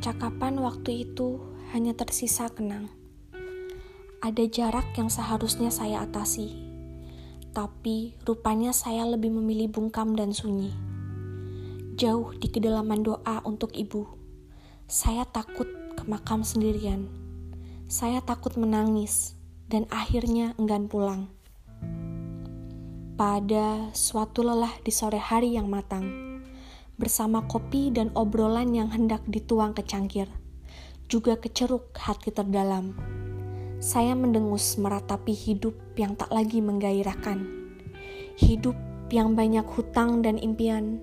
Percakapan waktu itu hanya tersisa kenang. Ada jarak yang seharusnya saya atasi, tapi rupanya saya lebih memilih bungkam dan sunyi. Jauh di kedalaman doa untuk ibu, saya takut ke makam sendirian. Saya takut menangis dan akhirnya enggan pulang. Pada suatu lelah di sore hari yang matang bersama kopi dan obrolan yang hendak dituang ke cangkir, juga keceruk hati terdalam. Saya mendengus meratapi hidup yang tak lagi menggairahkan, hidup yang banyak hutang dan impian,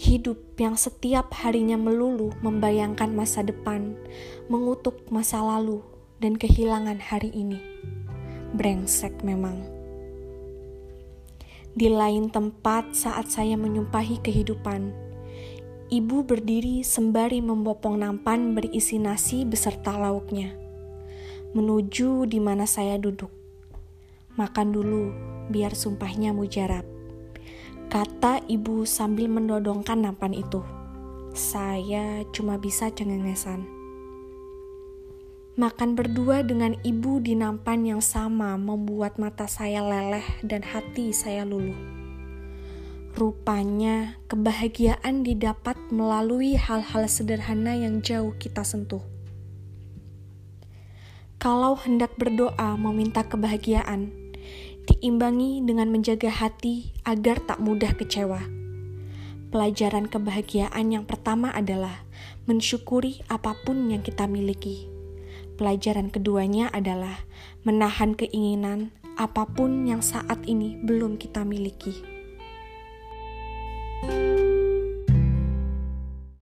hidup yang setiap harinya melulu membayangkan masa depan, mengutuk masa lalu, dan kehilangan hari ini. Brengsek memang. Di lain tempat saat saya menyumpahi kehidupan, Ibu berdiri sembari membopong nampan berisi nasi beserta lauknya. Menuju di mana saya duduk. Makan dulu, biar sumpahnya mujarab. Kata ibu sambil mendodongkan nampan itu. Saya cuma bisa cengengesan. Makan berdua dengan ibu di nampan yang sama membuat mata saya leleh dan hati saya luluh. Rupanya, kebahagiaan didapat melalui hal-hal sederhana yang jauh kita sentuh. Kalau hendak berdoa meminta kebahagiaan, diimbangi dengan menjaga hati agar tak mudah kecewa. Pelajaran kebahagiaan yang pertama adalah mensyukuri apa pun yang kita miliki. Pelajaran keduanya adalah menahan keinginan apa pun yang saat ini belum kita miliki.